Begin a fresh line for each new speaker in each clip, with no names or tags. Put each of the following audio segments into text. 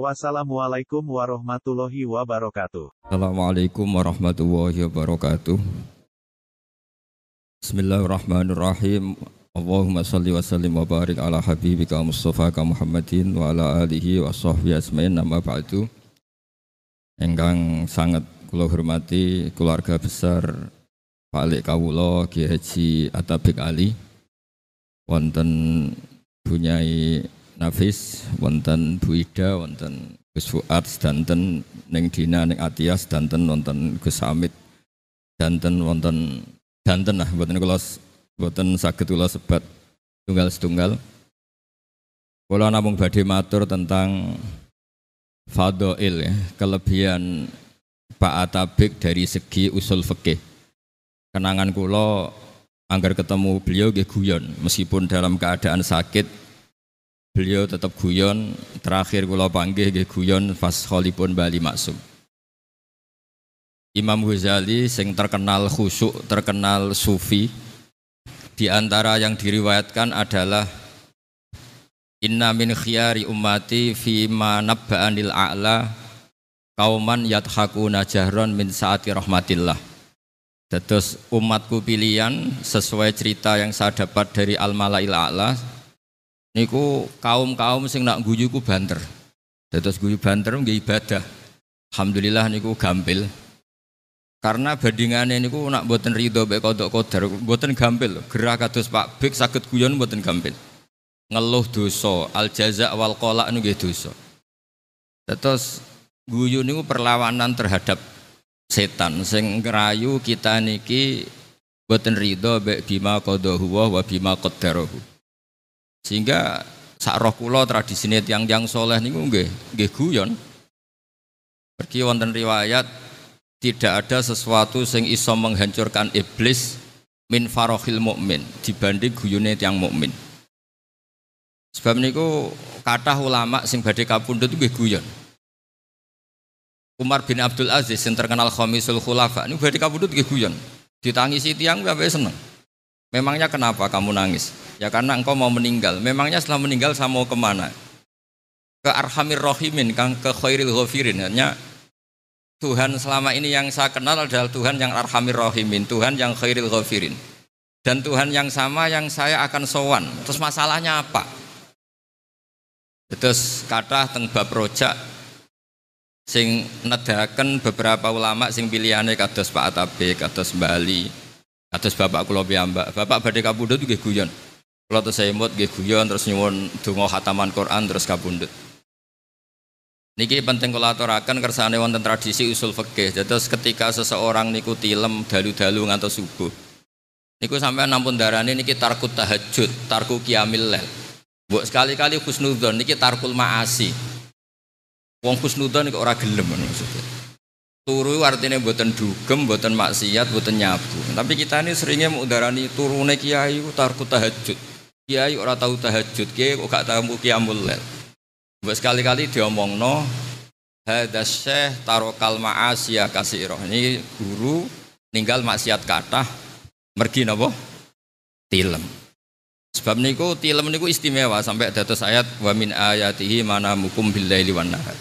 Wassalamualaikum warahmatullahi wabarakatuh.
Assalamualaikum warahmatullahi wabarakatuh. Bismillahirrahmanirrahim. Allahumma salli wa sallim wa barik ala habibika Mustafa ka Muhammadin wa ala alihi wa sahbihi asmain nama ba'du. Engkang sangat kula hormati keluarga besar Pak Alik Kawulo Ki Haji Atabik Ali wonten Bunyai Nafis, wonten Bu Ida, wonten Gus Fuad, sedanten Neng Dina, Neng Atias, sedanten wonten Gus Hamid, sedanten wonten danten lah, wonten kula wonten saged kula sebat tunggal setunggal. Kula namung badhe matur tentang fadhail ya, kelebihan Pak Atabik dari segi usul fikih. Kenangan kula anggar ketemu beliau nggih guyon meskipun dalam keadaan sakit Beliau tetap guyon, terakhir kula panggil nggih guyon pas kholipun Bali Maksum. Imam Ghazali sing terkenal khusyuk, terkenal sufi, di antara yang diriwayatkan adalah Inna min khiyari ummati fi ma nabba'anil a'la kauman yadhakuna jahron min saati rahmatillah. Terus umatku pilihan sesuai cerita yang saya dapat dari al-malail a'la niku kaum-kaum sing nak guyu ku banter. Dados guyu banter nggih ibadah. Alhamdulillah niku gampil. Karena bandingannya niku nak buatan ridho baik kodok kodar, buatan gampil. Gerak kados Pak Bik sakit guyon buatan gampil. Ngeluh dosa, al jaza wal kolak nggih dosa. Terus guyu niku perlawanan terhadap setan sing ngerayu kita niki buatan ridho baik bima kodohu wa bima qaddaruhu. Sehingga sak roh kula tradisine tiang-tiang soleh niku nggih nggih guyon. Pergi wonten riwayat tidak ada sesuatu sing iso menghancurkan iblis min farohil mukmin dibanding guyune tiang mukmin. Sebab niku kata ulama sing badhe kapundhut nggih guyon. Umar bin Abdul Aziz yang terkenal Khamisul Khulafa ini badhe kapundhut nggih guyon. Ditangisi tiang sampai seneng. Memangnya kenapa kamu nangis? Ya karena engkau mau meninggal. Memangnya setelah meninggal saya mau ke mana? Ke Arhamir Rohimin, kan ke Khairil Ghafirin. Hanya Tuhan selama ini yang saya kenal adalah Tuhan yang Arhamir Rohimin, Tuhan yang Khairil Ghafirin. Dan Tuhan yang sama yang saya akan sowan. Terus masalahnya apa? Terus kata teng bab rojak sing nedaken beberapa ulama sing pilihane kados Pak Atabe, kados Bali, kados Bapak kula piyambak. Bapak badhe kapundhut nggih guyon. Kalau terus saya imut guyon terus nyuwun donga khataman Quran terus kabundut. Niki penting kula aturaken kersane wonten tradisi usul fikih. Terus ketika seseorang niku tilem dalu-dalu ngantos subuh. Niku sampai nampun darane niki tarku tahajud, tarku qiyamil lail. Mbok sekali-kali husnudzon niki tarkul maasi. Wong husnudzon niku ora gelem maksudnya. Turu artinya buatan dugem, buatan maksiat, buatan nyabu. Tapi kita ini seringnya mengudarani turune kiai tarku tahajud. Kiai orang tahu tahajud, kiai kok gak tahu qiyamul lail. Buat sekali-kali diomongno hadza syekh tarokal ma'asiya kasiro. Ini guru ninggal maksiat kata mergi napa? Tilem. Sebab niku tilem niku istimewa sampai dados ayat wa min ayatihi mana mukum wan nahar.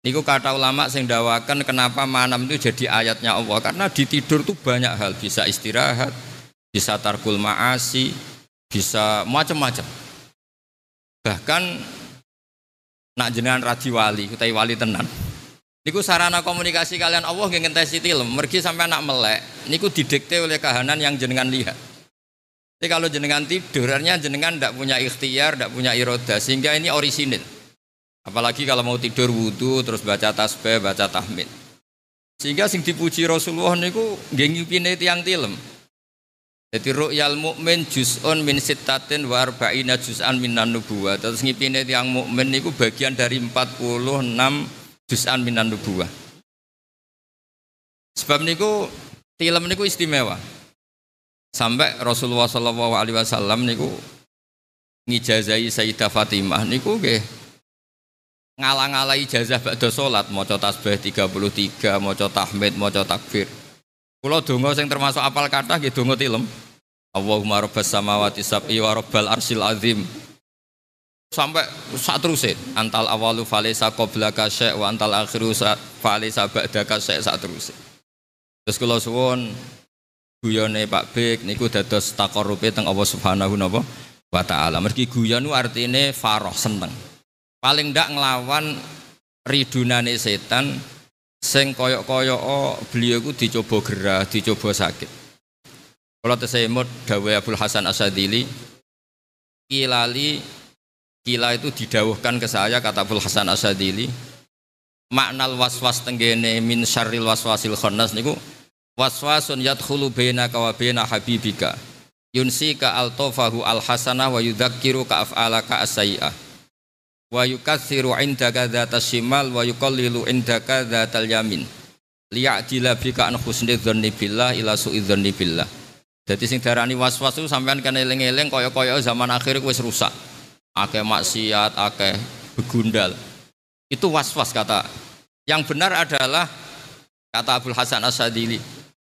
Niku kata ulama sing dawakan kenapa manam itu jadi ayatnya Allah karena di tidur tuh banyak hal bisa istirahat, bisa tarkul maasi, bisa macam-macam. Bahkan nak jenengan radi wali, kutai wali tenan. Niku sarana komunikasi kalian Allah nggih ngentesi tilem, mergi sampai anak melek, niku didikte oleh kahanan yang jenengan lihat. Jadi kalau jenengan tidur, artinya jenengan tidak punya ikhtiar, tidak punya iroda, sehingga ini orisinil. Apalagi kalau mau tidur wudhu, terus baca tasbih, baca tahmid. Sehingga sing dipuji Rasulullah niku nggih ngipine tiang tilem. Jadi ru'yal mukmin juz'un min sittatin wa arba'ina juz'an minan nubuwah. Terus ngipine tiang mukmin niku bagian dari 46 juz'an minan nubuwah. Sebab niku Tilem niku istimewa. Sampai Rasulullah Shallallahu alaihi wasallam niku ngijazai Sayyidah Fatimah niku nggih ngalang-alai ijazah ba'da salat maca tasbih 33, maca tahmid, maca takbir. Kula donga sing termasuk apal kata nggih donga tilem. Allahumma rabbas samawati sab'i wa rabbal arsyil azim. Sampai saat terus antal awalu falesa qoblaka syai' wa antal akhiru falesa ba'daka syai' saat terus. Terus kula suwun guyone Pak Bik niku dados taqarrube teng Allah Subhanahu wa taala. Mergi guyon artine faroh seneng. Paling ndak nglawan ridunane setan sing koyok-koyok oh, beliau ku dicoba gerah, dicoba sakit. Kalau tesemut dawe Abdul Hasan Asadili. Kilali kila itu didawuhkan ke saya kata Abdul Hasan Asadili. Maknal waswas tenggene min syarril waswasil khannas niku waswasun yadkhulu bainaka wa baina habibika. Yunsika altofahu alhasanah wa yudzakiru ka af'alaka asai'ah wa yukatsiru indaka dzatas shimal wa yuqallilu indaka dzatal yamin liya'dila bika an husni dzanni billah ila su'i dzanni billah jadi sing darani waswas itu sampean kan eling-eling kaya-kaya zaman akhir wis rusak akeh maksiat akeh begundal itu waswas kata yang benar adalah kata Abdul Hasan Asadili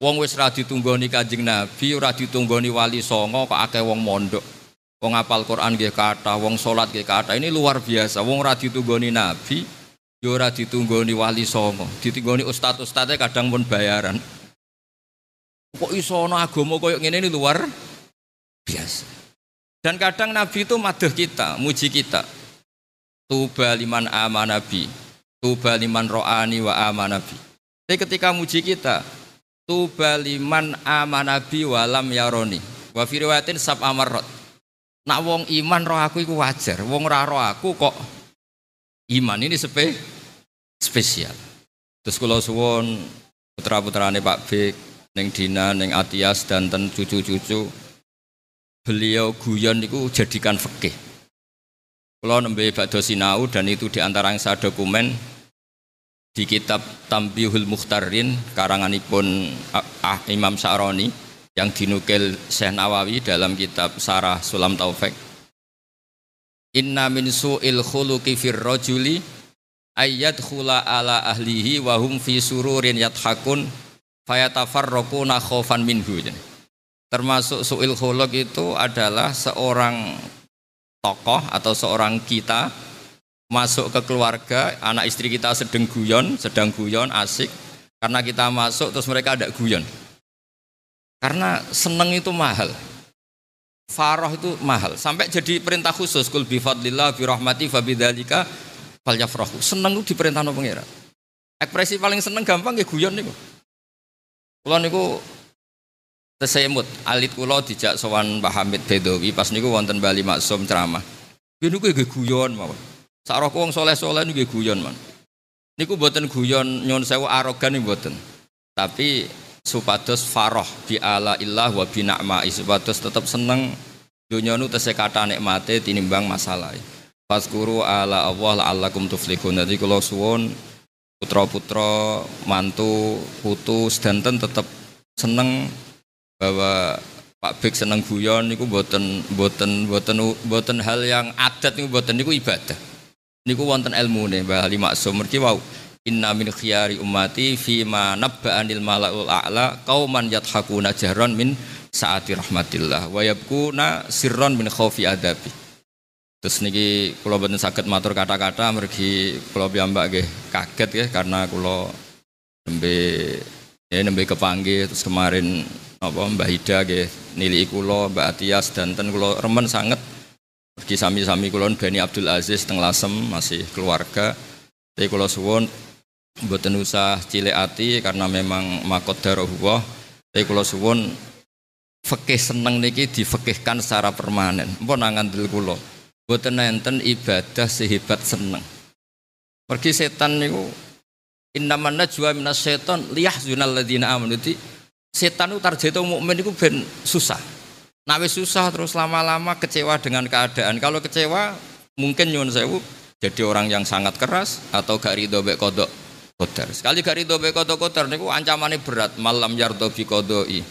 Wong wis ra ditunggoni Kanjeng Nabi, ora ditunggoni wali songo kok akeh wong mondok. Wong apal Quran nggih kathah, wong salat nggih kathah. Ini luar biasa. Wong ora ditunggoni Nabi, yo ora ditunggoni wali songo. Ditunggoni ustaz-ustaze kadang pun bayaran. Kok iso ana agama koyo ngene ini luar biasa. Dan kadang Nabi itu madah kita, muji kita. Tuba liman amanabi, tuba liman ro'ani wa amanabi. Tapi ketika muji kita, tuba liman amanabi walam yaroni wa fi riwayatin sab amarot nak wong iman roh aku iku wajar wong ra roh aku kok iman ini sepe spesial terus kalau suwon putra-putrane Pak Bik neng Dina neng Atias dan ten cucu-cucu. Beliau guyon itu jadikan fikih. Kalau nembe bakdo sinau dan itu di antara yang saya dokumen di kitab Tambihul Mukhtarin karanganipun ah, Imam Sa'roni yang dinukil Syekh Nawawi dalam kitab Sarah Sulam Taufik. Inna min su'il khuluqi fir rajuli ayyad khula ala ahlihi wa hum fi sururin yathakun fayatafarraquna khaufan minhu termasuk su'il khuluq itu adalah seorang tokoh atau seorang kita masuk ke keluarga, anak istri kita sedang guyon, sedang guyon, asik. Karena kita masuk terus mereka ada guyon. Karena seneng itu mahal. Faroh itu mahal. Sampai jadi perintah khusus. Kul bifadlillah bi rahmati fa bidzalika falyafrahu. Seneng itu diperintah no pengira. Ekspresi paling seneng gampang ya guyon niku. Kula niku tesemut alit kula dijak sowan Mbah Hamid Bedowi pas niku wonten Bali Maksum ceramah. Niku guyon mawon. Sarok wong soleh-soleh niku guyon man. Niku buatan guyon nyon sewu arogan nih buatan. Tapi supados faroh bi ala illah wa bi na'ma supados tetap seneng dunia nu tesih kata nikmate tinimbang masalah. Fazkuru ala Allah la'allakum tuflihun. Jadi kalau suwon putra-putra, mantu, putu, sedanten tetap seneng bahwa Pak Bek seneng guyon niku buatan buatan buatan buatan hal yang adat niku buatan niku ibadah. Niku wonten ilmune Mbah Ali Maksum. Mergi wau inna min khiyari ummati fi ma nabba'anil malaul a'la qauman yathakuna jahran min saati rahmatillah wa yabkuna sirron min khaufi adabi terus niki kula boten saged matur kata-kata mergi kula piyambak nggih kaget ya karena kula nembe ya nembe kepanggih terus kemarin apa Mbah Hida nggih nilai kula Mbak Atias dan ten kula remen sangat Pergi sami-sami kulon Bani Abdul Aziz teng Lasem masih keluarga. Tapi kulo suwon mboten usah cilik ati karena memang makot darohullah. Tapi kulo suwon fikih seneng niki difekihkan secara permanen. Mpun ngandel kulo. Mboten enten ibadah sehebat seneng. Pergi setan niku Innaman najwa minas setan liyahzunal ladzina amanu. Setan itu target mukmin niku ben susah. Nah susah terus lama-lama kecewa dengan keadaan. Kalau kecewa mungkin nyun sewu jadi orang yang sangat keras atau gak ridho bek kodok qadar. Sekali gak ridho be qada qadar niku ancamane berat malam yardo bi qadai.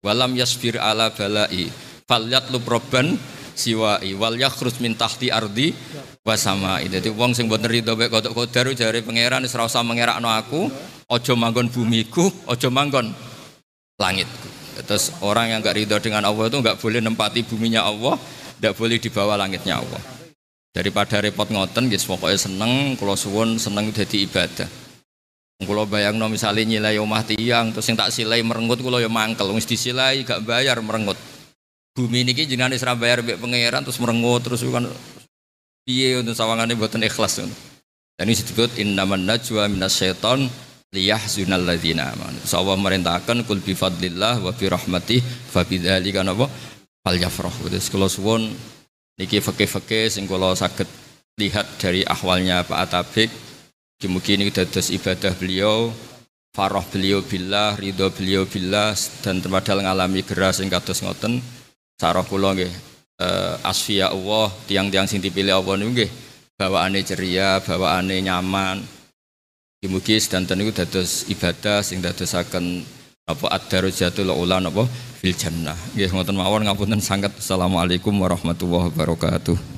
Walam yasbir ala balai. Falyatlub robban siwai wal yakhrus min tahti ardi wa samai. Dadi wong sing mboten ridho mek kodok kodar jare pangeran wis ora usah aku, aja manggon bumiku, aja manggon langitku. Terus orang yang enggak ridho dengan Allah itu enggak boleh nempati buminya Allah, enggak boleh di bawah langitnya Allah. Daripada repot ngoten, guys, pokoknya seneng, kalau suwun seneng jadi ibadah. Kalau bayang no misalnya nilai omah tiang, terus yang tak silai merengut, kalau ya mangkel, mesti disilai gak bayar merengut bumi ini jenengan Isra bayar mbek pangeran terus merengut terus kan piye untuk sawangane mboten ikhlas Dan ini disebut innaman najwa minas syaiton liyahzunal ladzina amanu. Allah merintahkan kul bi fadlillah wa bi rahmatih fa bidzalika napa fal yafrah. Terus kula suwun niki fakih-fakih sing kula saged lihat dari ahwalnya Pak Atabik Mungkin ini dados ibadah beliau farah beliau billah, ridho beliau billah dan terpadal ngalami geras sing kados ngoten Sarah kula nggih uh, asfiya Allah tiang-tiang sing dipilih Allah niku nggih bawaane ceria, bawaane nyaman. Mugi sedanten niku dados ibadah sing dadosaken apa ad-darajatul ula napa fil jannah. Nggih ngoten mawon ngapunten sangat. Assalamualaikum warahmatullahi wabarakatuh.